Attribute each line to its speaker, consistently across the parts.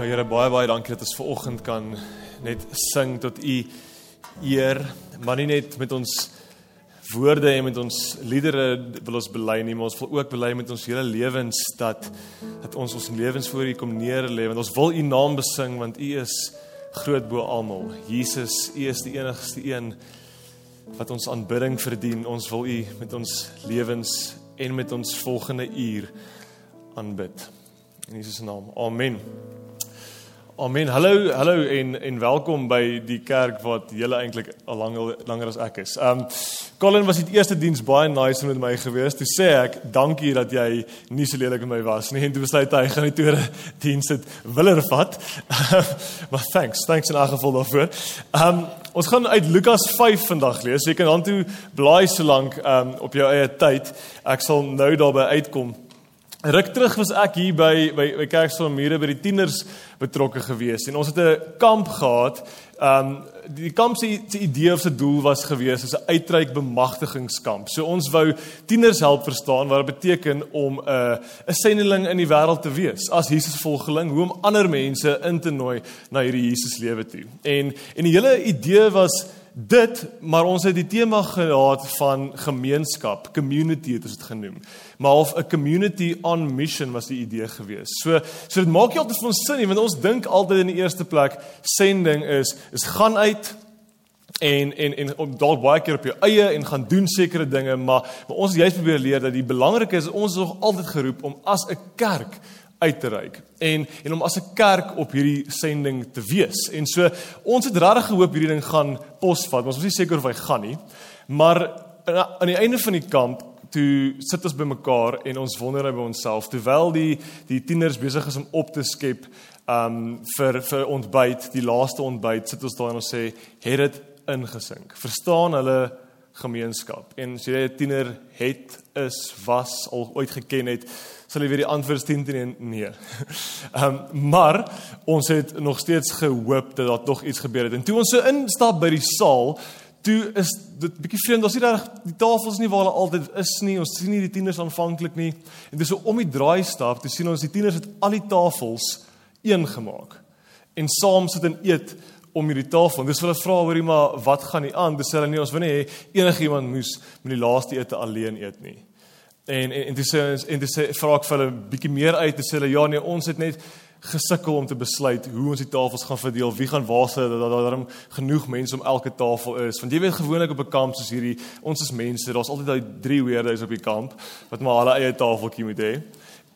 Speaker 1: Ja Here, baie baie dankie dat ons ver oggend kan net sing tot U eer, maar nie net met ons woorde en met ons liedere wil ons bely nie, maar ons wil ook bely met ons hele lewens dat dat ons ons lewens voor U kom neerlê want ons wil U naam besing want U is groot bo almal. Jesus, U is die enigste een wat ons aanbidding verdien. Ons wil U met ons lewens en met ons volgende uur aanbid. In Jesus naam. Amen. Amen. Hallo, hallo en en welkom by die kerk wat julle eintlik al langer langer as ek is. Um Colin was die eerste diens baie nice met my gewees. Toe sê ek, "Dankie dat jy nie so lelik met my was nie." En toe besluit hy gaan die tweede diens dit willer vat. maar thanks, thanks in elk geval daarvoor. Um ons gaan uit Lukas 5 vandag lees. Jy kan dan toe blaai so lank um op jou eie tyd. Ek sal nou daarby uitkom. Ruk terug was ek hier by by, by Kerksalmure by die tieners betrokke gewees en ons het 'n kamp gehad. Um die kamp se idee of se doel was gewees as 'n uitreik bemagtigingskamp. So ons wou tieners help verstaan wat dit beteken om 'n uh, 'n sendeling in die wêreld te wees as Jesus volgeling, hoe om ander mense in te nooi na hierdie Jesus lewe toe. En en die hele idee was dit, maar ons het die tema gehad van gemeenskap, community het ons dit genoem. Maar of 'n community on mission was die idee gewees. So so dit maak nie altyd vir ons sin nie, want ons dink altyd in die eerste plek sending is is gaan uit en en en om dalk baie keer op jou eie en gaan doen sekere dinge, maar maar ons juist probeer leer dat die belangrike is ons is nog altyd geroep om as 'n kerk uit te reik en en om as 'n kerk op hierdie sending te wees. En so ons het regtig gehoop hierdie ding gaan posvat, maar ons was nie seker of hy gaan nie. Maar aan die einde van die kamp toe sit ons bymekaar en ons wonder by onsself terwyl die die tieners besig is om op te skep um vir vir ontbyt, die laaste ontbyt, sit ons daar en ons sê het dit ingesink. Verstaan hulle gemeenskap. En as jy 'n tiener het is was al ooit geken het, sal jy weer die antwoord steen teen nee. Ehm um, maar ons het nog steeds gehoop dat daar tog iets gebeur het. En toe ons so instap by die saal, toe is dit bietjie vreemd. Ons sien daar die tafels nie waar hulle altyd is nie. Ons sien nie die tieners aanvanklik nie. En dis so om die draai stap, toe sien ons die tieners het al die tafels een gemaak en saam sit en eet om hierdie tafel. Dis hulle vra hoorie maar wat gaan nie aan? Dis hulle nie ons wil nie hê enigiemand moes met die laaste ete alleen eet nie. En en en dis en dis vra ek vir hulle bietjie meer uit te sê hulle ja nee ons het net gesukkel om te besluit hoe ons die tafels gaan verdeel wie gaan waar sit dat daar darem genoeg mense om elke tafel is want jy weet gewoonlik op 'n kamp soos hierdie ons is mense daar's altyd daai drie weerdays op die kamp wat maar hulle eie tafeltjie moet hê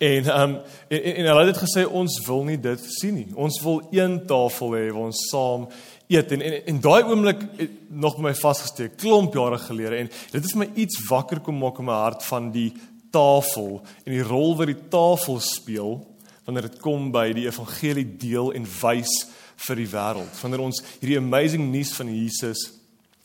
Speaker 1: en ehm um, en, en, en hulle het gesê ons wil nie dit sien nie. Ons wil een tafel hê waar ons saam eet. En en, en daai oomblik nog my vasgesteek klomp jare gelede. En dit is my iets wakker kom maak in my hart van die tafel en die rol wat die tafel speel wanneer dit kom by die evangelie deel en wys vir die wêreld. Wanneer ons hierdie amazing nuus van Jesus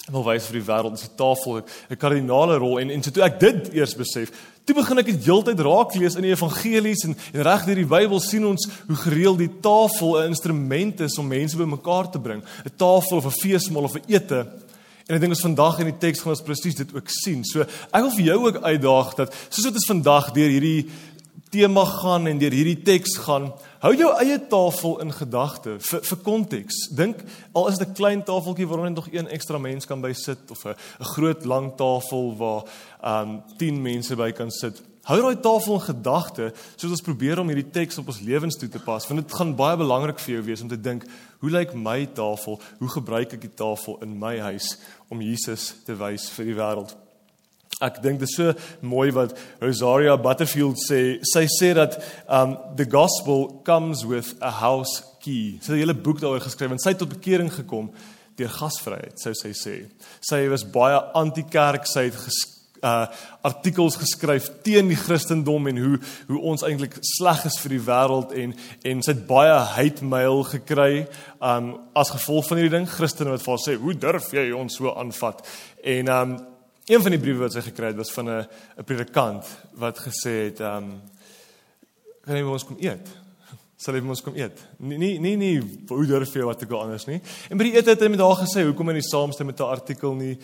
Speaker 1: wil wys vir die wêreld is die tafel 'n kardinale rol. En en so toe ek dit eers besef Toe begin ek dit heeltyd raak lees in die evangelies en, en reg deur die Bybel sien ons hoe gereeld die tafel 'n instrument is om mense bymekaar te bring, 'n tafel of 'n feesmaal of 'n ete. En ek dink ons vandag in die teks gaan ons presies dit ook sien. So ek wil vir jou ook uitdaag dat soos wat ons vandag deur hierdie tema gaan en deur hierdie teks gaan, hou jou eie tafel in gedagte vir vir konteks. Dink al is dit 'n klein tafeltjie waar net nog een ekstra mens kan by sit of 'n 'n groot lang tafel waar um 10 mense by kan sit. Hou daai tafel in gedagte soos ons probeer om hierdie teks op ons lewens toe te pas, want dit gaan baie belangrik vir jou wees om te dink, hoe lyk my tafel? Hoe gebruik ek die tafel in my huis om Jesus te wys vir die wêreld? Ek dink dit is so mooi wat Rosaria Butterfield sê. Sy sê dat um the gospel comes with a house key. Sy het 'n hele boek daaroor geskryf en sy het tot bekering gekom deur gasvryheid, sou sy sê. Sy was baie anti-kerk, sy het ges, uh artikels geskryf teen die Christendom en hoe hoe ons eintlik sleg is vir die wêreld en en sy het baie hate mail gekry um as gevolg van hierdie ding. Christene wat vir haar sê, "Hoe durf jy ons so aanvat?" En um Een van die briewe wat sy gekry het was van 'n 'n predikant wat gesê het ehm um, kan jy ons kom eet? Sal jy ons kom eet? Nee nee nee, nee hoe durf jy wat ek anders nie. En by die ete het hy met haar gesê hoekom hy nie saamstem met 'n artikel nie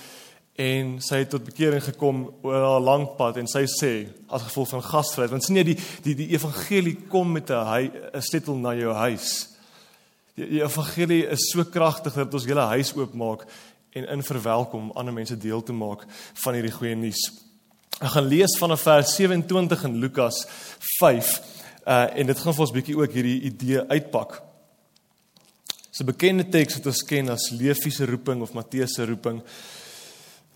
Speaker 1: en sy het tot bekering gekom oor 'n lang pad en sy sê as gevolg van gasvryheid want sien jy die die die evangelie kom met 'n 'n sleutel na jou huis Die, die evangelie is so kragtig dat ons hele huis oopmaak en in verwelkom ander mense deel te maak van hierdie goeie nuus. Ek gaan lees vanaf vers 27 in Lukas 5 uh en dit gaan vir ons bietjie ook hierdie idee uitpak. Dis 'n bekende teks wat ons ken as Levi se roeping of Matteus se roeping.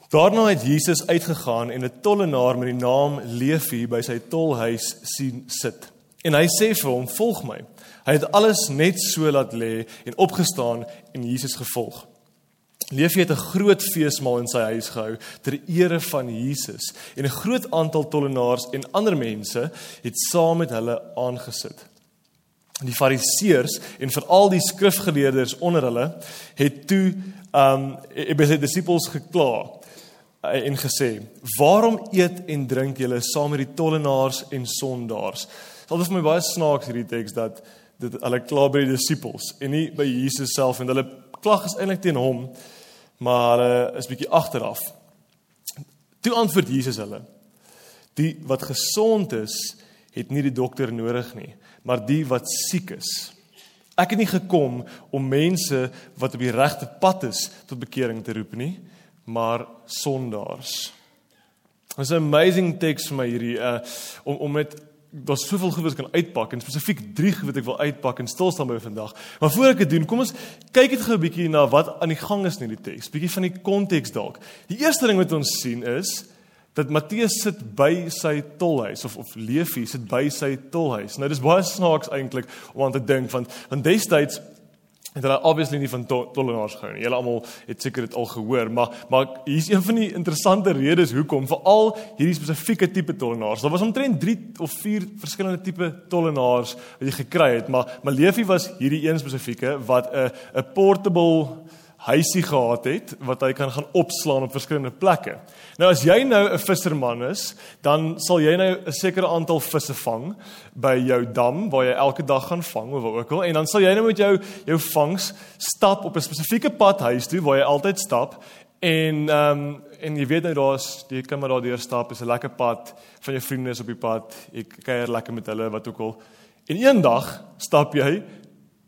Speaker 1: Daarna het Jesus uitgegaan en 'n tollenaar met die naam Levi by sy tolhuis sien sit. En hy sê vir hom: "Volg my." Hy het alles net so laat lê en opgestaan en Jesus gevolg. Levi het 'n groot feesmaal in sy huis gehou ter ere van Jesus en 'n groot aantal tollenaars en ander mense het saam met hulle aangesit. Die fariseërs en veral die skrifgeleerdes onder hulle het toe um by sy disippels gekla eh, en gesê: "Waarom eet en drink julle saam met die tollenaars en sondaars?" Dit is my baie snaaks hierdie teks dat dit hulle kla by die disippels en nie by Jesus self en hulle klag is eintlik teen hom maar hulle is bietjie agteraf. Toe antwoord Jesus hulle: Die wat gesond is, het nie die dokter nodig nie, maar die wat siek is. Ek het nie gekom om mense wat op die regte pad is tot bekering te roep nie, maar sondaars. Dit is 'n amazing teks vir my hierdie uh om om met daar's soveel goed wat ek kan uitpak en spesifiek drie goed wat ek wil uitpak en stil staan by vandag. Maar voor ek dit doen, kom ons kyk net gou 'n bietjie na wat aan die gang is in die teks. Bietjie van die konteks dalk. Die eerste ding wat ons sien is dat Matteus sit by sy tolhuis of of Levi sit by sy tolhuis. Nou dis baie snaaks eintlik om aan te dink want want destyds het hulle obviously nie van tollenaars gehou nie. Julle almal het seker dit al gehoor, maar maar hier's een van die interessante redes hoekom veral hierdie spesifieke tipe tollenaars. Daar was omtrent 3 of 4 verskillende tipe tollenaars wat jy gekry het, maar Levi was hierdie een spesifieke wat 'n 'n portable huisie gehad het wat hy kan gaan opslaan op verskillende plekke. Nou as jy nou 'n visserman is, dan sal jy nou 'n sekere aantal visse vang by jou dam waar jy elke dag gaan vang of wat ook al en dan sal jy nou met jou jou vangs stap op 'n spesifieke pad huis toe waar jy altyd stap en ehm um, en jy weet nou daar's jy kan maar daardeur stap, is 'n lekker pad van jou vriende is op die pad. Jy kuier lekker met hulle wat ook al. En eendag stap jy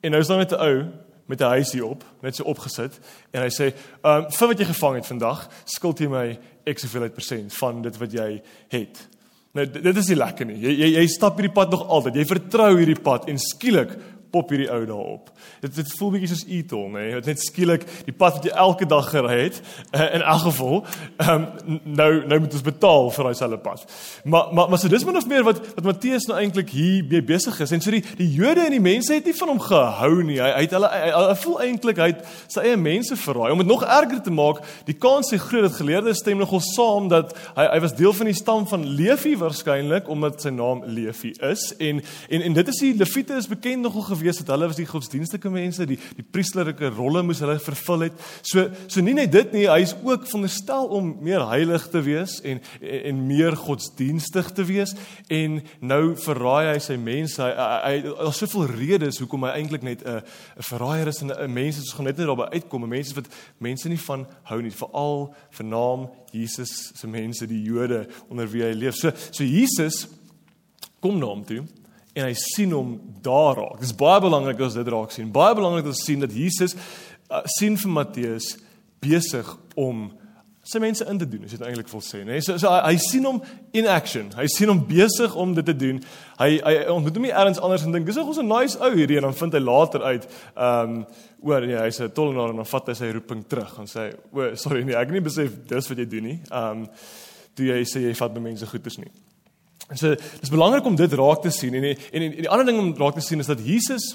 Speaker 1: en nou is daar net 'n ou met 'n huisie op, net so opgesit en hy sê, "Ehm um, vir wat jy gevang het vandag, skuld jy my X soveel uit persent van dit wat jy het." Nou dit is nie lekker nie. Jy jy, jy stap hierdie pad nog altyd. Jy vertrou hierdie pad en skielik pop hierdie ou daarop. Dit dit voel bietjie soos Etol, nê? Nee? Dit net skielik die pad wat jy elke dag gery het uh, in elk geval, ehm um, nou nou moet ons betaal vir daai selfe pad. Maar maar maar so dis min of meer wat wat Matteus nou eintlik hier mee besig is. En so die die Jode en die mense het nie van hom gehou nie. Hy hy het hulle hy, hy, hy voel eintlik hy het sy eie mense verraai. Om dit nog erger te maak, die kans is groot dat geleerdes stem nogal saam dat hy hy was deel van die stam van Levi waarskynlik omdat sy naam Levi is en en en dit is die Lewiete is bekend nogal gewees dat hulle was die godsdienstige mense, die die priesterlike rolle moes hulle vervul het. So so nie net dit nie, hy is ook veronderstel om meer heilig te wees en en, en meer godsdienstig te wees en nou verraai hy sy mense. Hy hy daar's soveel redes hoekom hy eintlik net 'n 'n verraaier is en 'n mens is gaan net net daarby uitkom, mense wat mense nie van hou nie, veral vir naam Jesus se mense, die Jode onder wie hy leef. So so Jesus kom na hom toe en hy sien hom daar raak. Dit is baie belangrik as dit raak sien. Baie belangrik om te sien dat Jesus uh, sien vir Matteus besig om sy mense in te doen. Is dit eintlik wil sê, né? Nee? So, so hy, hy sien hom in action. Hy sien hom besig om dit te doen. Hy hy ontmoet hom nie elders anders en dink dis nog 'n nice ou hierdie en dan vind hy later uit ehm um, oor nee, hy's 'n tollenaar en dan vat hy sy roeping terug en sê o, sorry nee, ek het nie besef dis wat jy doen nie. Ehm um, toe jy sê jy vat mense goeders nie. En so dis belangrik om dit raak te sien en en, en, en die ander ding om raak te sien is dat Jesus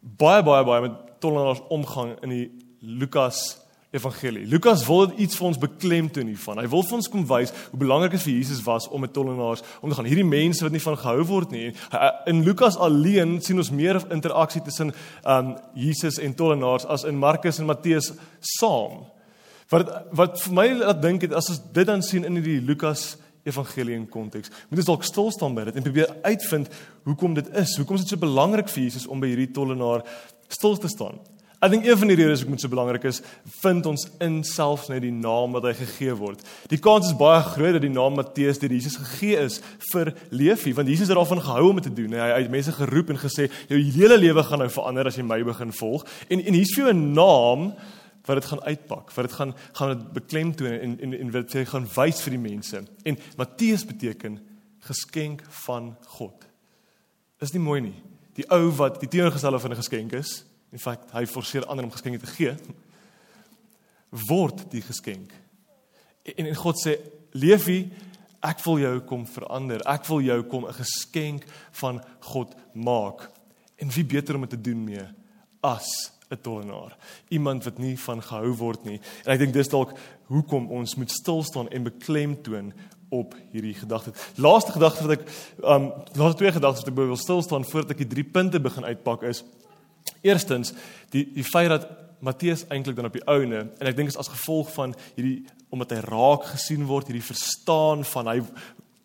Speaker 1: baie baie baie met tollenaars omgang in die Lukas evangelie. Lukas wil iets vir ons beklemtoon hiervan. Hy wil vir ons kom wys hoe belangrik dit vir Jesus was om met tollenaars om te gaan. Hierdie mense wat nie van gehou word nie. In Lukas alleen sien ons meer interaksie tussen um Jesus en tollenaars as in Markus en Matteus saam. Wat wat vir my laat dink het as ons dit dan sien in die Lukas evangelie in konteks. Moet ons dalk stil staan by dit en probeer uitvind hoekom dit is. Hoekom is dit so belangrik vir Jesus om by hierdie tollenaar stil te staan? Ek dink een van die redes hoekom dit so belangrik is, vind ons in selfs net die naam wat hy gegee word. Die kans is baie groot dat die naam Matteus deur Jesus gegee is vir Leefie, want Jesus het daarvan gehou om dit te doen. Hy het mense geroep en gesê, "Jou hele lewe gaan nou verander as jy my begin volg." En en hier's vir jou 'n naam wat dit gaan uitpak, wat dit gaan gaan dit beklemtoon en en en wat jy gaan wys vir die mense. En Matteus beteken geskenk van God. Is nie mooi nie. Die ou wat die teenoorgestelde van 'n geskenk is, in feite hy forceer ander om geskenke te gee, word die geskenk. En en God sê, "Leefie, ek wil jou kom verander. Ek wil jou kom 'n geskenk van God maak." En wie beter om dit te doen mee as 'n tollenaar, iemand wat nie van gehou word nie. En ek dink dis dalk hoekom ons moet stil staan en beklemtoon op hierdie gedagte. Laaste gedagte wat ek um laaste twee gedagtes wat ek wil stil staan voordat ek die drie punte begin uitpak is eerstens die die feit dat Matteus eintlik dan op die ouene en ek dink is as gevolg van hierdie omdat hy raak gesien word, hierdie verstaan van hy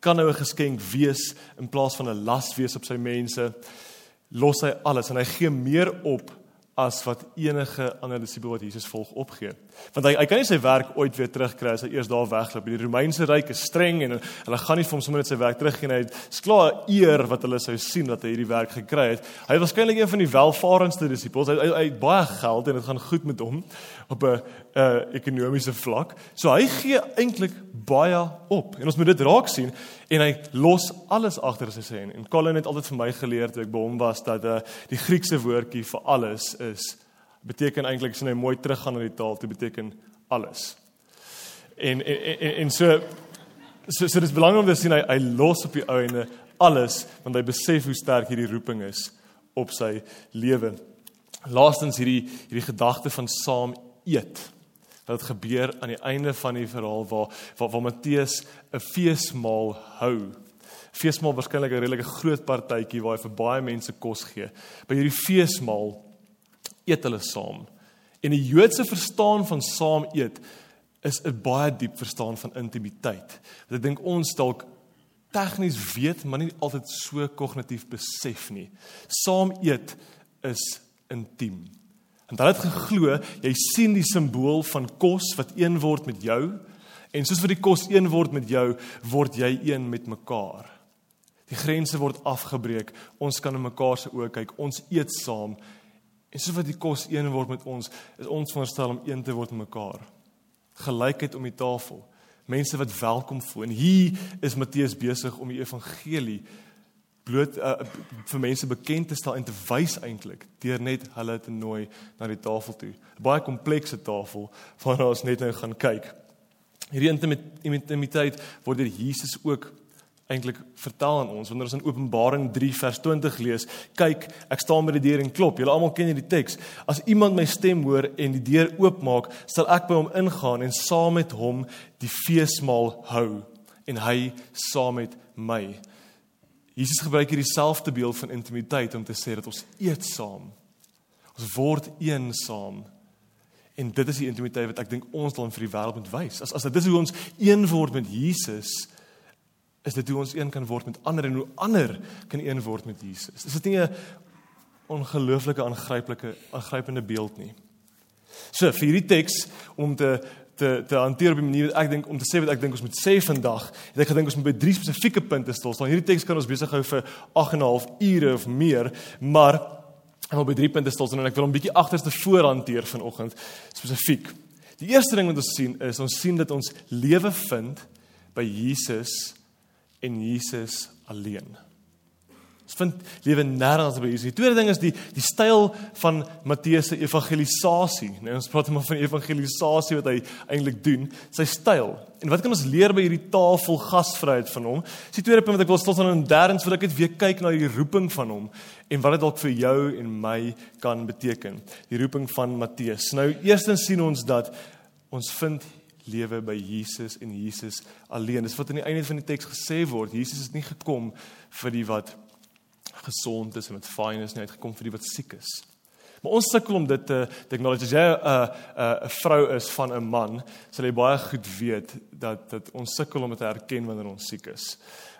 Speaker 1: kan nou 'n geskenk wees in plaas van 'n las wees op sy mense los hy alles en hy gee meer op as wat enige ander disipel wat Jesus volg opgee. Want hy hy kan nie sy werk ooit weer terugkry as hy eers daar wegloop. Die Romeinse ryk is streng en hulle gaan nie vir hom sommer net sy werk teruggee nie. Dit is klaar eer wat hulle sou sien dat hy hierdie werk gekry het. Hy was waarskynlik een van die welvarendste disipels. Hy, hy, hy het baie geld en dit gaan goed met hom op 'n uh, ekonomiese vlak. So hy gee eintlik baie op. En ons moet dit raak sien en hy los alles agter as hy sê. En Colin het altyd vir my geleer toe ek by hom was dat uh, die Griekse woordjie vir alles is beteken eintlik as jy nou mooi teruggaan na die taal, dit beteken alles. En en en, en so so so dis belangrik om te sien hy hy los op die ou ende alles want hy besef hoe sterk hierdie roeping is op sy lewe. Laastens hierdie hierdie gedagte van saam eet wat gebeur aan die einde van die verhaal waar waar, waar Matteus 'n feesmaal hou. Feesmaal waarskynlik 'n redelike groot partytjie waar hy vir baie mense kos gee. By hierdie feesmaal eet hulle saam. En die Joodse verstaan van saam eet is 'n baie diep verstaan van intimiteit. Wat ek dink ons dalk tegnies weet, maar nie altyd so kognitief besef nie. Saam eet is intiem. En hulle het geglo, jy sien die simbool van kos wat een word met jou en soos wat die kos een word met jou, word jy een met mekaar. Die grense word afgebreek. Ons kan in mekaar se oë kyk. Ons eet saam En soos wat die kos een word met ons, is ons veronderstel om een te word met mekaar. Gelykheid om die tafel. Mense wat welkom voel. En hier is Matteus besig om die evangelie bloot uh, vir mense bekend te stel en te wys eintlik deur net hulle te nooi na die tafel toe. 'n Baie komplekse tafel waarna ons net nou gaan kyk. Hierdie intimiteit word deur Jesus ook eintlik vertel aan ons wanneer ons in Openbaring 3 vers 20 lees. Kyk, ek staan by die deur en klop. Julle almal ken hierdie teks. As iemand my stem hoor en die deur oopmaak, sal ek by hom ingaan en saam met hom die feesmaal hou en hy saam met my. Jesus gebruik hier dieselfde beeld van intimiteit om te sê dat ons eet saam. Ons word een saam. En dit is die intimiteit wat ek dink ons dan vir die wêreld moet wys. As as dit is hoe ons een word met Jesus, is dit hoe ons een kan word met ander en hoe ander kan een word met Jesus. Dis dit nie 'n ongelooflike aangryplike aangrypende beeld nie. So vir hierdie teks om te te te hanteer op 'n manier wat ek dink om te sê wat ek dink ons moet sê vandag, het ek gedink ons moet by drie spesifieke punte stil staan. Hierdie teks kan ons besig hou vir 8 en 'n half ure of meer, maar ek wil by drie punte stil staan en ek wil 'n bietjie agterste voor hanteer vanoggend spesifiek. Die eerste ding wat ons sien is ons sien dat ons lewe vind by Jesus en Jesus alleen. Ons vind lewe nêrens by Jesus. Die tweede ding is die die styl van Matteus se evangelisasie. Nou ons praat maar van evangelisasie wat hy eintlik doen, sy styl. En wat kan ons leer by hierdie tafel gasvryheid van hom? Dis die tweede punt wat ek wil stil staan en derdens wil ek net weer kyk na die roeping van hom en wat dit dalk vir jou en my kan beteken. Die roeping van Matteus. Nou eerstens sien ons dat ons vind lewe by Jesus en Jesus alleen. Dis wat aan die einde van die teks gesê word. Jesus het nie gekom vir die wat gesond is en wat fyn is nie, hy het gekom vir die wat siek is. Maar ons sukkel om dit te te acknowledge. As jy 'n 'n 'n vrou is van 'n man, sal jy baie goed weet dat dat ons sukkel om dit te erken wanneer ons siek is.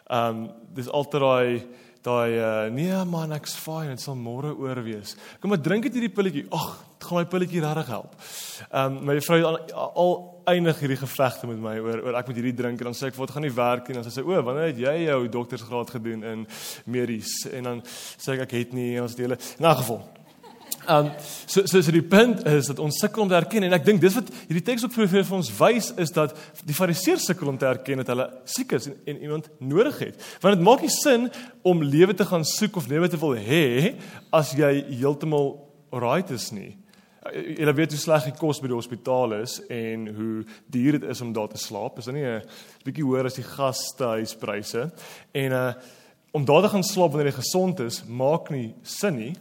Speaker 1: Um dis altyd daai daai uh, nee man, ek's fine, dit sal môre oor wees. Kom maar drink dit hierdie pilletjie. Ag, dit gaan my pilletjie regtig help. Ehm um, my vrou al, al eindig hierdie gevegte met my oor oor ek moet hierdie drink en dan sê ek wat gaan nie werk nie en dan sê sy o, wanneer het jy jou doktersgraad gedoen in medies en dan sê ek ek het nie ons het hele in 'n geval Um so so so die punt is dat ons sukkel om te erken en ek dink dis wat hierdie teks ook vir, vir ons wys is dat die fariseërs sukkel om te erken dat hulle siek is en, en iemand nodig het. Want dit maak nie sin om lewe te gaan soek of lewe te wil hê as jy heeltemal alright is nie. Jy weet hoe sleg die kos by die hospitaal is en hoe duur dit is om daar te slaap. Is dit nie 'n bietjie hoër as die gastehuispryse? En uh om daar te gaan slaap wanneer jy gesond is, maak nie sin nie.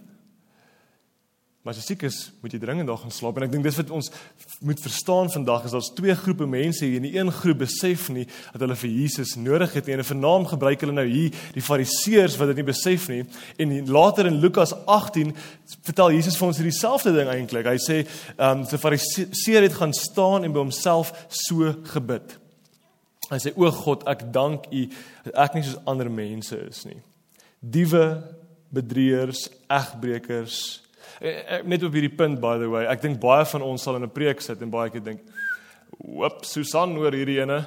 Speaker 1: Maar as jy siek is, moet jy dringend daar gaan slaap en ek dink dis wat ons moet verstaan vandag is daar's twee groepe mense hier. In die een groep besef nie dat hulle vir Jesus nodig het nie. En vernaam gebruik hulle nou hier die Fariseërs wat dit nie besef nie. En later in Lukas 18 vertel Jesus vir ons hierdie selfde ding eintlik. Hy sê, ehm um, die Fariseër het gaan staan en by homself so gebid. Hy sê: "O God, ek dank U dat ek nie soos ander mense is nie. Diewe, bedrieërs, egbreekers, net op hierdie punt by the way, ek dink baie van ons sal in 'n preek sit en baie keer dink, "Whoop, Susan oor hierdie ene."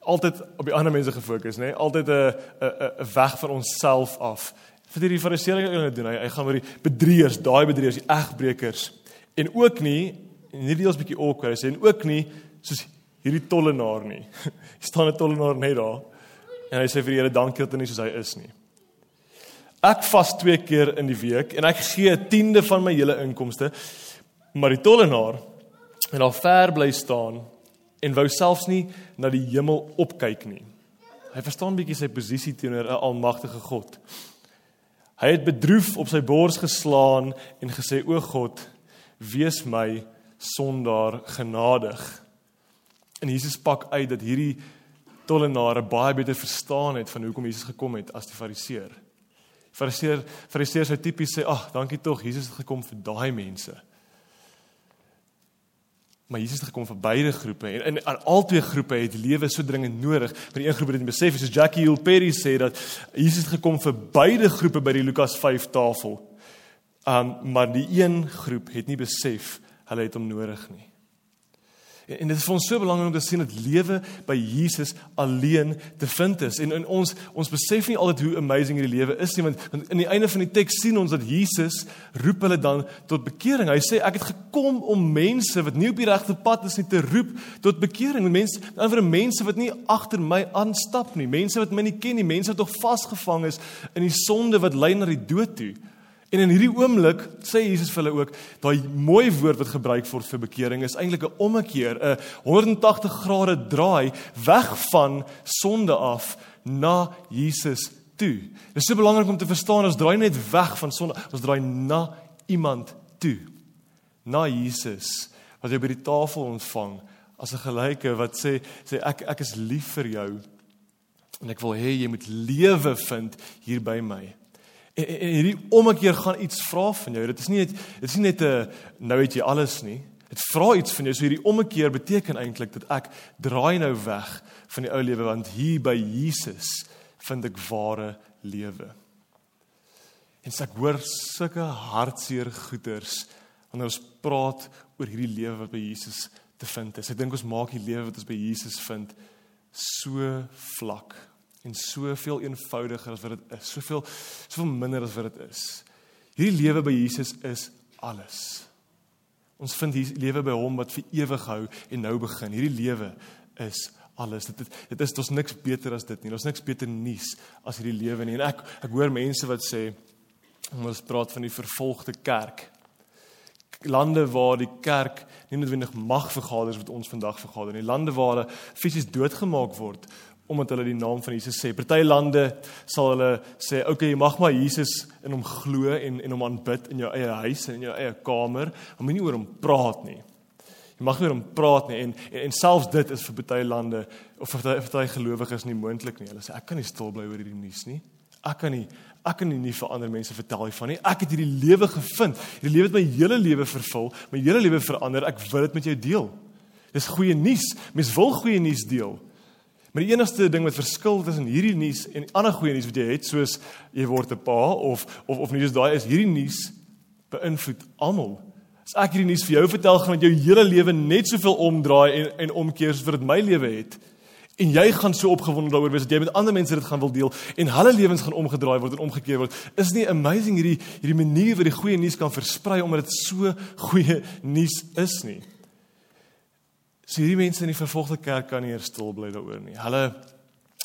Speaker 1: Altyd op die ander mense gefokus, nê? Altyd 'n 'n weg van onsself af. Vir hierdie fariseërs wat hulle doen, hy, hy gaan oor die bedrieërs, daai bedrieërs, die egbreekers. En ook nie en hierdie is 'n bietjie awkward, hy sê en ook nie soos hierdie tollenaar nie. Hier staan 'n tollenaar net daar. En hy sê vir die Here dankie dat hy nie soos hy is nie. Ek vas twee keer in die week en ek gee 'n tiende van my hele inkomste. Maar die tollenaar en al ver bly staan en wou selfs nie na die hemel opkyk nie. Hy verstaan bietjie sy posisie teenoor 'n almagtige God. Hy het bedroef op sy bors geslaan en gesê: "O God, wees my sondaar genadig." En Jesus pak uit dat hierdie tollenaar baie beter verstaan het van hoekom Jesus gekom het as die fariseer. Fariseer Fariseërs sou tipies sê, "Ag, dankie tog, Jesus het gekom vir daai mense." Maar Jesus het gekom vir beide groepe en in aan albei groepe het lewe so dringend nodig. Maar die een groep het dit besef, soos Jackie Hill Perry sê dat Jesus het gekom vir beide groepe by die Lukas 5 tafel. Um maar die een groep het nie besef hulle het hom nodig nie. En dit is vir ons so belangrik om te sien dat lewe by Jesus alleen te vind is. En in ons ons besef nie altyd hoe amazing hierdie lewe is nie, want, want in die einde van die teks sien ons dat Jesus roep hulle dan tot bekering. Hy sê ek het gekom om mense wat nie op die regte pad is nie te roep tot bekering. Mense, ander mense wat nie agter my aanstap nie, mense wat my nie ken nie, mense wat nog vasgevang is in die sonde wat lei na die dood toe. En in hierdie oomblik sê Jesus vir hulle ook, daai mooi woord wat gebruik word vir bekering is eintlik 'n ommekeer, 'n 180 grade draai weg van sonde af na Jesus toe. Dit is so belangrik om te verstaan ons draai net weg van sonde, ons draai na iemand toe. Na Jesus wat jy by die tafel ontvang as 'n gelyke wat sê sê ek ek is lief vir jou en ek wil hê jy moet lewe vind hier by my. En, en, en hierdie ommekeer gaan iets vra van jou. Dit is nie net dit is nie net 'n nou het jy alles nie. Dit vra iets van jou. So hierdie ommekeer beteken eintlik dat ek draai nou weg van die ou lewe want hier by Jesus vind ek ware lewe. En ek hoor sulke hartseer goeters wanneer ons praat oor hierdie lewe wat by Jesus te vind is. Ek dink ons maak die lewe wat ons by Jesus vind so vlak en soveel eenvoudiger as wat dit is. Soveel soveel minder as wat dit is. Hierdie lewe by Jesus is alles. Ons vind hier lewe by hom wat vir ewig hou en nou begin. Hierdie lewe is alles. Dit dit, dit is ons niks beter as dit nie. Ons niks beter nuus as hierdie lewe nie. En ek ek hoor mense wat sê ons praat van die vervolgde kerk. Lande waar die kerk nie noodwendig mag vergader wat ons vandag vergader nie. Lande waar hulle fisies doodgemaak word omdat hulle die naam van Jesus sê. Party lande sal hulle sê, "Oké, okay, jy mag maar Jesus in hom glo en en hom aanbid in jou eie huis en in jou eie kamer, maar moenie oor hom praat nie." Jy mag nie oor hom praat nie en en, en selfs dit is vir party lande of vir party gelowiges nie moontlik nie. Hulle sê, "Ek kan nie stil bly oor hierdie nuus nie. Ek kan nie ek kan nie vir ander mense vertel hiervan nie. Ek het hierdie lewe gevind. Hierdie lewe het my hele lewe vervul, my hele lewe verander. Ek wil dit met jou deel." Dis goeie nuus. Mens wil goeie nuus deel. Maar die enigste ding wat verskil tussen hierdie nuus en ander goeie nuus wat jy het, soos jy word 'n pa of of of nie dis daai is hierdie nuus beïnvloed almal. As ek hierdie nuus vir jou vertel, gaan dit jou hele lewe net soveel omdraai en en omkeer soos wat dit my lewe het. En jy gaan so opgewonde daaroor wees dat jy met ander mense dit gaan wil deel en hulle lewens gaan omgedraai word en omgekeer word. Is nie amazing hierdie hierdie manier wat die goeie nuus kan versprei omdat dit so goeie nuus is nie. So hierdie mense in die vervolgde kerk kan nie eers stil bly daaroor nie. Hulle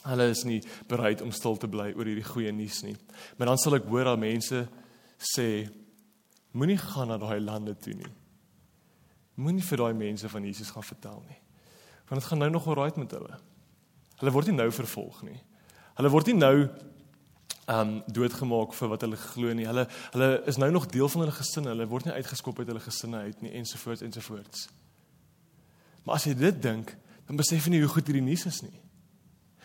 Speaker 1: hulle is nie bereid om stil te bly oor hierdie goeie nuus nie. Maar dan sal ek hoor dat mense sê moenie gaan na daai lande toe nie. Moenie vir daai mense van Jesus gaan vertel nie. Want dit gaan nou nog alright met hulle. Hulle word nie nou vervolg nie. Hulle word nie nou um doodgemaak vir wat hulle glo nie. Hulle hulle is nou nog deel van hulle gesin. Hulle word nie uitgeskop uit hulle gesinne uit nie ensovoorts ensovoorts. Maar as jy dit dink, dan besef jy nie hoe goed hierdie nuus is nie.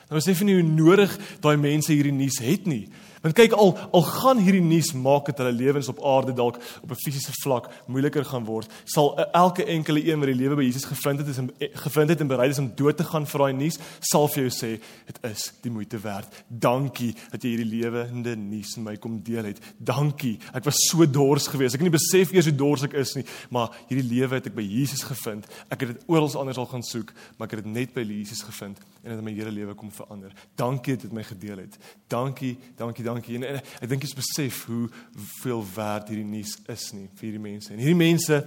Speaker 1: Dan besef jy nie hoe nodig daai mense hierdie nuus het nie. Want kyk al al gaan hierdie nuus maak dat hulle lewens op aarde dalk op 'n fisiese vlak moeiliker gaan word, sal elke enkele een wat die lewe by Jesus gevind het, en gevind het en bereid is om dood te gaan vir daai nuus, sal vir jou sê dit is die moeite werd. Dankie dat jy hierdie lewende nuus met my kom deel het. Dankie. Ek was so dors geweest. Ek het nie besef eers hoe dors ek is nie, maar hierdie lewe het ek by Jesus gevind. Ek het dit oral anders al gaan soek, maar ek het dit net by Jesus gevind en dit het my hele lewe kom verander. Dankie dat jy dit met my gedeel het. Dankie, dankie dankie. En, en ek dink jy besef hoe veel werd hierdie nuus is nie vir hierdie mense. En hierdie mense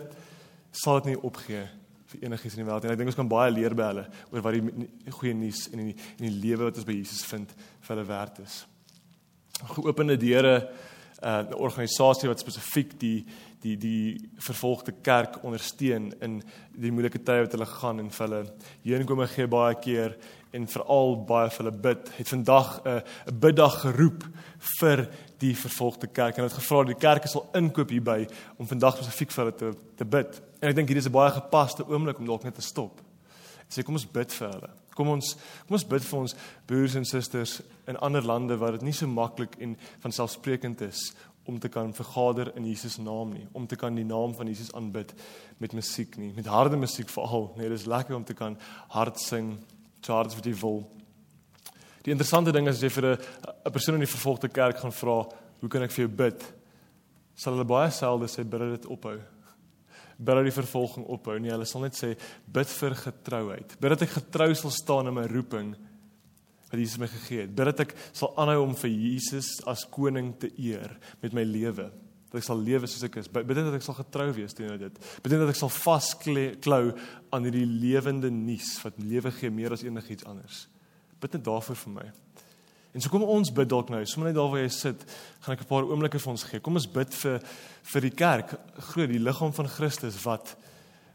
Speaker 1: sal dit nie opgee vir enigiets in die wêreld. En ek dink ons kan baie leer by hulle oor wat die goeie nuus en die in die lewe wat ons by Jesus vind vir hulle werd is. Geopende deure uh, 'n uh, organisasie wat spesifiek die die die vervolgde kerk ondersteun in die moeilike tye wat hulle gaan en vir hulle heenkome gee baie keer en veral baie vir hulle bid. Het vandag 'n uh, biddag geroep vir die vervolgde kerk en het gevra dat die kerk sal inkoop hierby om vandag spesifiek vir hulle te te bid. En ek dink hier is 'n baie gepaste oomblik om dalk net te stop. En sê kom ons bid vir hulle. Kom ons kom ons bid vir ons broers en susters in ander lande waar dit nie so maklik en van selfsprekend is om te kan vergader in Jesus naam nie, om te kan die naam van Jesus aanbid met musiek nie, met harde musiek veral. Nee, dit is lekker om te kan hard sing charge wat jy wil. Die interessante ding is as jy vir 'n persoon in die vervolgde kerk gaan vra, "Hoe kan ek vir jou bid?" sal hulle baie selde sê bid dit ophou. Bid dat die vervolging ophou. Nee, hulle sal net sê bid vir getrouheid. Bid dat ek getrou sal staan in my roeping wat Jesus my gegee het. Bid dat ek sal aanhou om vir Jesus as koning te eer met my lewe dat ek sal lewe soos ek is. Bid dat ek sal getrou wees teenoor dit. Bid dat ek sal vasklou aan hierdie lewende nuus wat lewe gee meer as enigiets anders. Bid net daarvoor vir my. En so kom ons bid dalk nou, sommer net daar waar jy sit, gaan ek 'n paar oomblikke vir ons gee. Kom ons bid vir vir die kerk, glo die liggaam van Christus wat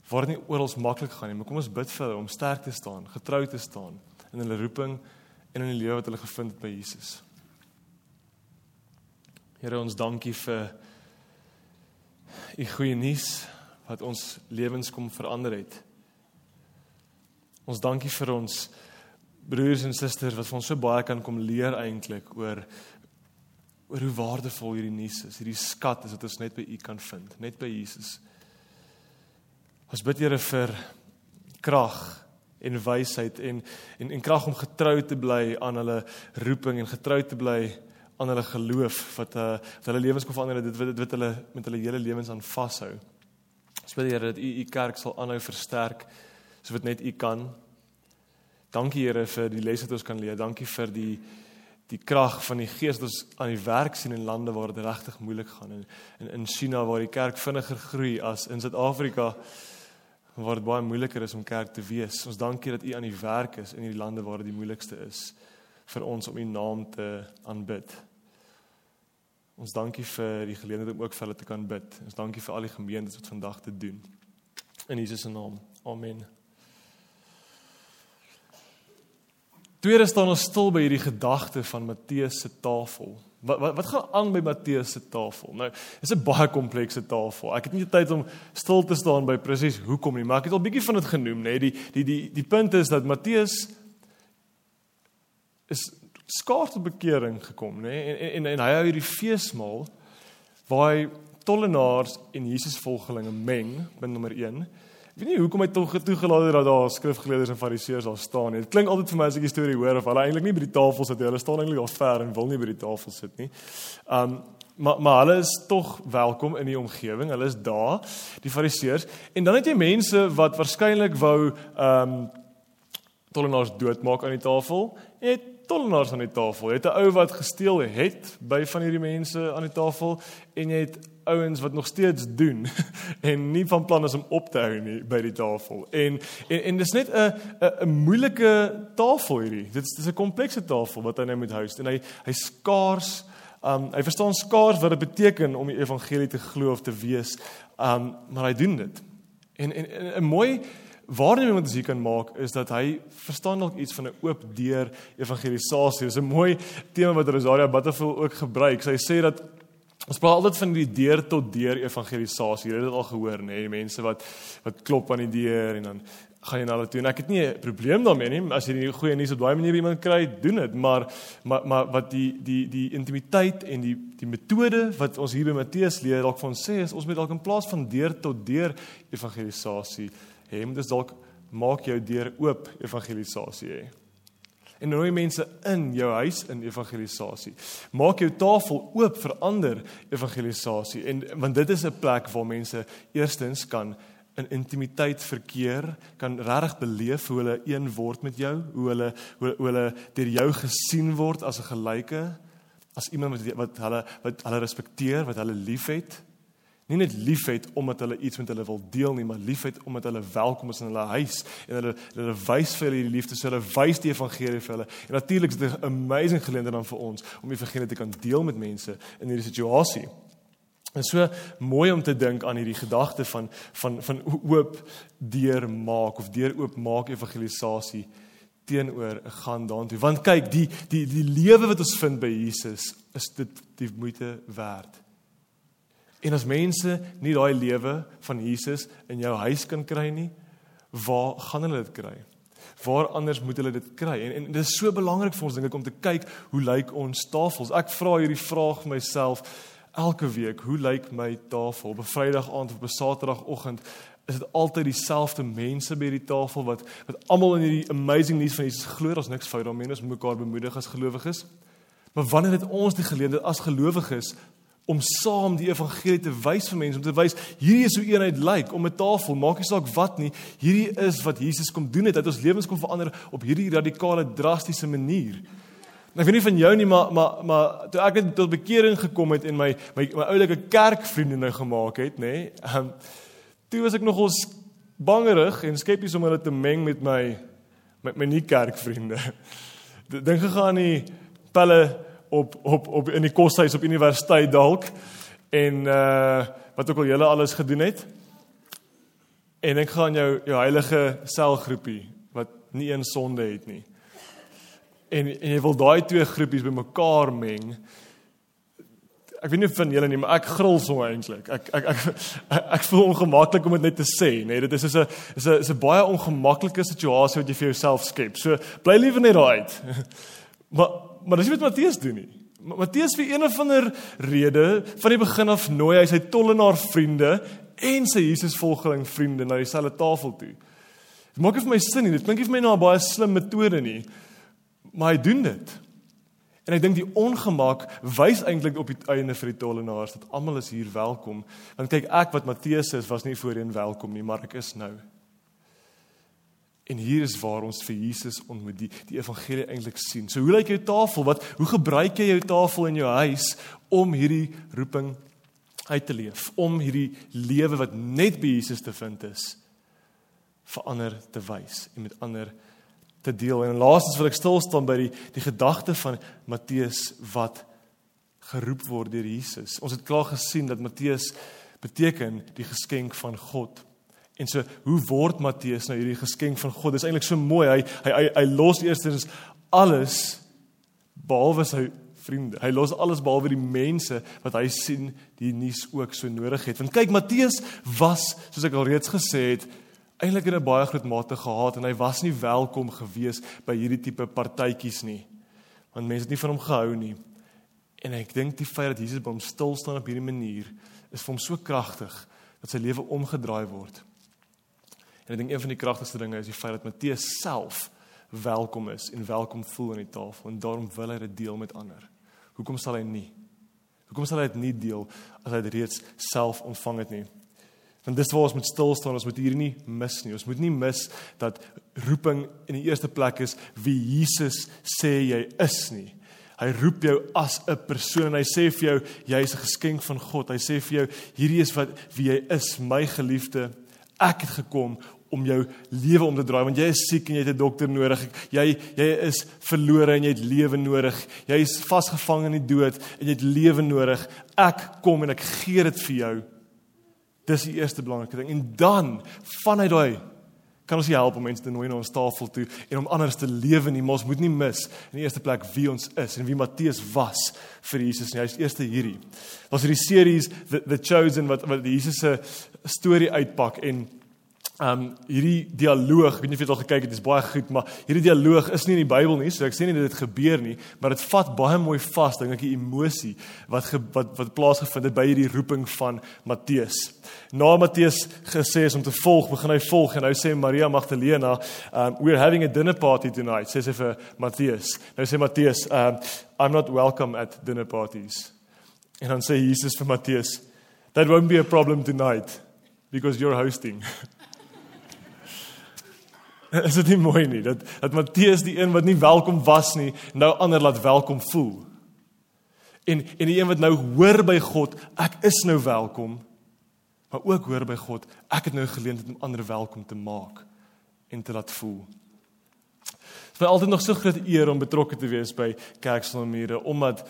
Speaker 1: waar dit nie oral maklik gaan nie, maar kom ons bid vir hulle om sterk te staan, getrou te staan in hulle roeping en in die lewe wat hulle gevind het by Jesus. Here ons dankie vir u goeie nuus wat ons lewens kom verander het. Ons dankie vir ons broers en susters wat vir ons so baie kan kom leer eintlik oor oor hoe waardevol hierdie nuus is. Hierdie skat is wat ons net by u kan vind, net by Jesus. Ons bid Here vir krag en wysheid en en en krag om getrou te bly aan hulle roeping en getrou te bly aan hulle geloof wat uh wat hulle lewens kon verander dit dit wat hulle met hulle hele lewens aan vashou. Ons bid Here dat U U kerk sal aanhou versterk so wat net U kan. Dankie Here vir die lesse wat ons kan leer. Dankie vir die die krag van die Gees wat ons aan die werk sien in lande waar dit regtig moeilik gaan en in in China waar die kerk vinniger groei as in Suid-Afrika waar dit baie moeiliker is om kerk te wees. Ons dankie dat U aan die werk is in hierdie lande waar dit die moeilikste is vir ons om U naam te aanbid. Ons dankie vir die geleentheid om ook vir hulle te kan bid. Ons dankie vir al die gemeentes wat vandag te doen. In Jesus se naam. Amen. Tweede staan ons stil by hierdie gedagte van Matteus se tafel. Wat wat wat gaan aan by Matteus se tafel? Nou, dis 'n baie komplekse tafel. Ek het nie tyd om stil te staan by presies hoekom nie, maar ek het al bietjie van dit genoem, nê. Die die die die punt is dat Matteus is skaars tot bekering gekom, nê? En, en en en hy hou hierdie feesmaal waar hy tollenaars en Jesus volgelinge meng, punt nommer 1. Ek weet nie hoekom hy tog toegelaat het dat daar skrifgeleerders en fariseërs daar staan nie. Dit klink altyd vir my as ek die storie hoor of hulle eintlik nie by die tafel sit nie. Hulle staan eintlik al ver en wil nie by die tafel sit nie. Um maar maar hulle is tog welkom in die omgewing. Hulle is daar, die fariseërs. En dan het jy mense wat waarskynlik wou um tollenaars doodmaak aan die tafel. Het tollenaars aan die tafel. Jy het 'n ou wat gesteel het by van hierdie mense aan die tafel en jy het ouens wat nog steeds doen en nie van plan is om op te hou nie by die tafel. En en en dis net 'n 'n 'n moeilike tafel hierdie. Dit is 'n komplekse tafel wat hy nou moet host en hy hy skaars um hy verstaan skaars wat dit beteken om die evangelie te glo of te wees. Um maar hy doen dit. En en 'n mooi waarneming wat ons hier kan maak is dat hy verstaan dalk iets van 'n oop deur evangelisasie. Dis 'n mooi tema wat Rosaria Butterfield ook gebruik. Sy sê dat ons praat altyd van die deur tot deur evangelisasie. Jy het dit al gehoor, nê, nee? mense wat wat klop aan die deur en dan gaan jy na hulle toe. En ek het nie 'n probleem daarmee nie as jy die goeie nuus op daai manier by iemand kry, doen dit, maar maar maar wat die die die intimiteit en die die metode wat ons hier by Matteus leer dalk van sê is ons moet dalk in plaas van deur tot deur evangelisasie hê, moet dit dalk maak jou deur oop evangelisasie hê. En nooi mense in jou huis in evangelisasie. Maak jou tafel oop vir ander evangelisasie en want dit is 'n plek waar mense eerstens kan in intimiteit verkeer, kan regtig beleef hoe hulle een word met jou, hoe hulle hoe, hoe hulle deur jou gesien word as 'n gelyke, as iemand wat wat hulle wat hulle respekteer, wat hulle liefhet nie net liefhet omdat hulle iets met hulle wil deel nie, maar liefhet omdat hulle welkom is in hulle huis en hulle hulle wys vir hulle die liefde, so hulle wys die evangelie vir hulle. En natuurlik is dit 'n amazing geleentheid dan vir ons om die evangelie te kan deel met mense in hierdie situasie. En so mooi om te dink aan hierdie gedagte van van van oop deur maak of deur oop maak evangelisasie teenoor 'n gaan daartoe. Want kyk, die die die lewe wat ons vind by Jesus is dit die moeite werd. En as mense nie daai lewe van Jesus in jou huis kan kry nie, waar gaan hulle dit kry? Waar anders moet hulle dit kry? En en dit is so belangrik vir ons dink ek om te kyk hoe lyk ons tafels. Ek vra hierdie vraag vir myself elke week, hoe lyk my tafel? Op 'n Vrydag aand of op 'n Saterdagoggend is dit altyd dieselfde mense by die tafel wat wat almal in hierdie amazing nuus van Jesus glo. Daar's niks fout daarmee, ons moet mekaar bemoedig as gelowiges. Maar wanneer het ons die geleentheid as gelowiges om saam die evangelie te wys vir mense om te wys hierdie is hoe eenheid lyk. Om 'n tafel maak nie saak wat nie hierdie is wat Jesus kom doen het dat ons lewens kom verander op hierdie radikale drastiese manier. Nou ek weet nie van jou nie maar maar maar toe ek net tot bekering gekom het en my my, my oulike kerkvriende nou gemaak het nê nee, um, toe was ek nogal bangerig en skepties om hulle te meng met my met my nie kerkvriende. Dink gegaan nie pelle op op op in die koshuis op universiteit dalk en uh wat ook al julle alles gedoen het. En ek gaan jou jou heilige selgroepie wat nie een sonde het nie. En en jy wil daai twee groepies bymekaar meng. Ek weet nie van julle nie, maar ek gril so eintlik. Ek, ek ek ek ek voel ongemaklik om dit net te sê, nê. Nee, dit is 'n is 'n is 'n baie ongemaklike situasie wat jy vir jouself skep. So bly liewer net daar uit. Maar maar dis nie wat Matteus doen nie. Matteus vir een of ander rede van die begin af nooi hy sy tollenaar vriende en sy Jesus volgeling vriende na dieselfde tafel toe. Dit maak nie vir my sin nie. Dit klink nie vir my na 'n baie slim metode nie. Maar hy doen dit. En ek dink die ongemak wys eintlik op die einde vir die tollenaars dat almal is hier welkom. Want kyk ek wat Matteus is was nie voorheen welkom nie, maar ek is nou. En hier is waar ons vir Jesus ontmoet die die evangelie eintlik sien. So hoe lyk jou tafel? Wat hoe gebruik jy jou tafel in jou huis om hierdie roeping uit te leef? Om hierdie lewe wat net by Jesus te vind is vir ander te wys en met ander te deel. En laastens wil ek stil staan by die die gedagte van Matteus wat geroep word deur Jesus. Ons het klaar gesien dat Matteus beteken die geskenk van God. En so hoe word Matteus nou hierdie geskenk van God? Dis eintlik so mooi. Hy hy hy, hy los eerstens alles behalwe sy vriende. Hy los alles behalwe die mense wat hy sien die nuus ook so nodig het. Want kyk Matteus was, soos ek al reeds gesê het, eintlik in 'n baie groot mate gehaat en hy was nie welkom gewees by hierdie tipe partytjies nie. Want mense het nie van hom gehou nie. En ek dink die feit dat Jesus by hom stil staan op hierdie manier is vir hom so kragtig dat sy lewe omgedraai word. En ek dink een van die kragtigste dinge is die feit dat Matteus self welkom is en welkom voel aan die tafel en daarom wil hy dit deel met ander. Hoekom sal hy nie? Hoekom sal hy dit nie deel as hy dit reeds self ontvang het nie? Want dis waar ons moet stil staan, ons moet hier nie mis nie. Ons moet nie mis dat roeping in die eerste plek is wie Jesus sê jy is nie. Hy roep jou as 'n persoon en hy sê vir jou jy is 'n geskenk van God. Hy sê vir jou hierdie is wat wie jy is, my geliefde. Ek het gekom om jou lewe om te draai want jy is siek en jy het 'n dokter nodig. Jy jy is verlore en jy het lewe nodig. Jy is vasgevang in die dood en jy het lewe nodig. Ek kom en ek gee dit vir jou. Dis die eerste belangrike ding. En dan vanuit daai kan ons help om mense te nooi na ons tafel toe en om anders te lewe nie. Ons moet nie mis in die eerste plek wie ons is en wie Matteus was vir Jesus nie. Hy is eerste hierdie. Was hierdie series the, the Chosen wat wat Jesus se storie uitpak en Um hierdie dialoog, ek weet nie of jy dit al gekyk het, dis baie goed, maar hierdie dialoog is nie in die Bybel nie, so ek sê nie dit het gebeur nie, maar dit vat baie mooi vas dink ek die emosie wat ge, wat wat plaasgevind het by hierdie roeping van Matteus. Na Matteus gesê is om te volg, begin hy volg en nou sê Maria Magdalena, um we're having a dinner party tonight, sê sy vir Matteus. Nou sê Matteus, um I'm not welcome at dinner parties. En dan sê Jesus vir Matteus, that won't be a problem tonight because you're hosting. is dit nie mooi nie dat dat Matteus die een wat nie welkom was nie nou ander laat welkom voel. En en die een wat nou hoor by God, ek is nou welkom, maar ook hoor by God, ek het nou geleentheid om ander welkom te maak en te laat voel. Dit is altyd nog so groot eer om betrokke te wees by Kerksonmure omdat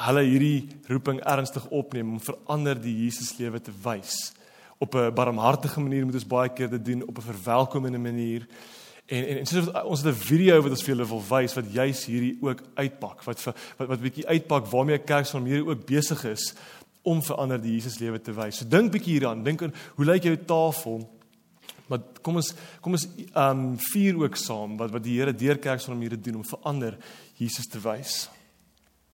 Speaker 1: hulle hierdie roeping ernstig opneem om verander die Jesus lewe te wys op 'n barmhartige manier moet ons baie keer dit doen op 'n verwelkomende manier. En en, en soos ons het 'n video wat ons vir julle wil wys wat juis hierdie ook uitpak wat vir wat wat bietjie uitpak waarmee 'n kerk van hierdie ook besig is om verander die Jesus lewe te wys. So dink bietjie hieraan, dink aan hoe lyk jou tafel? Maar kom ons kom ons um vier ook saam wat wat die Here deur kerk van hom hier doen om verander Jesus te wys.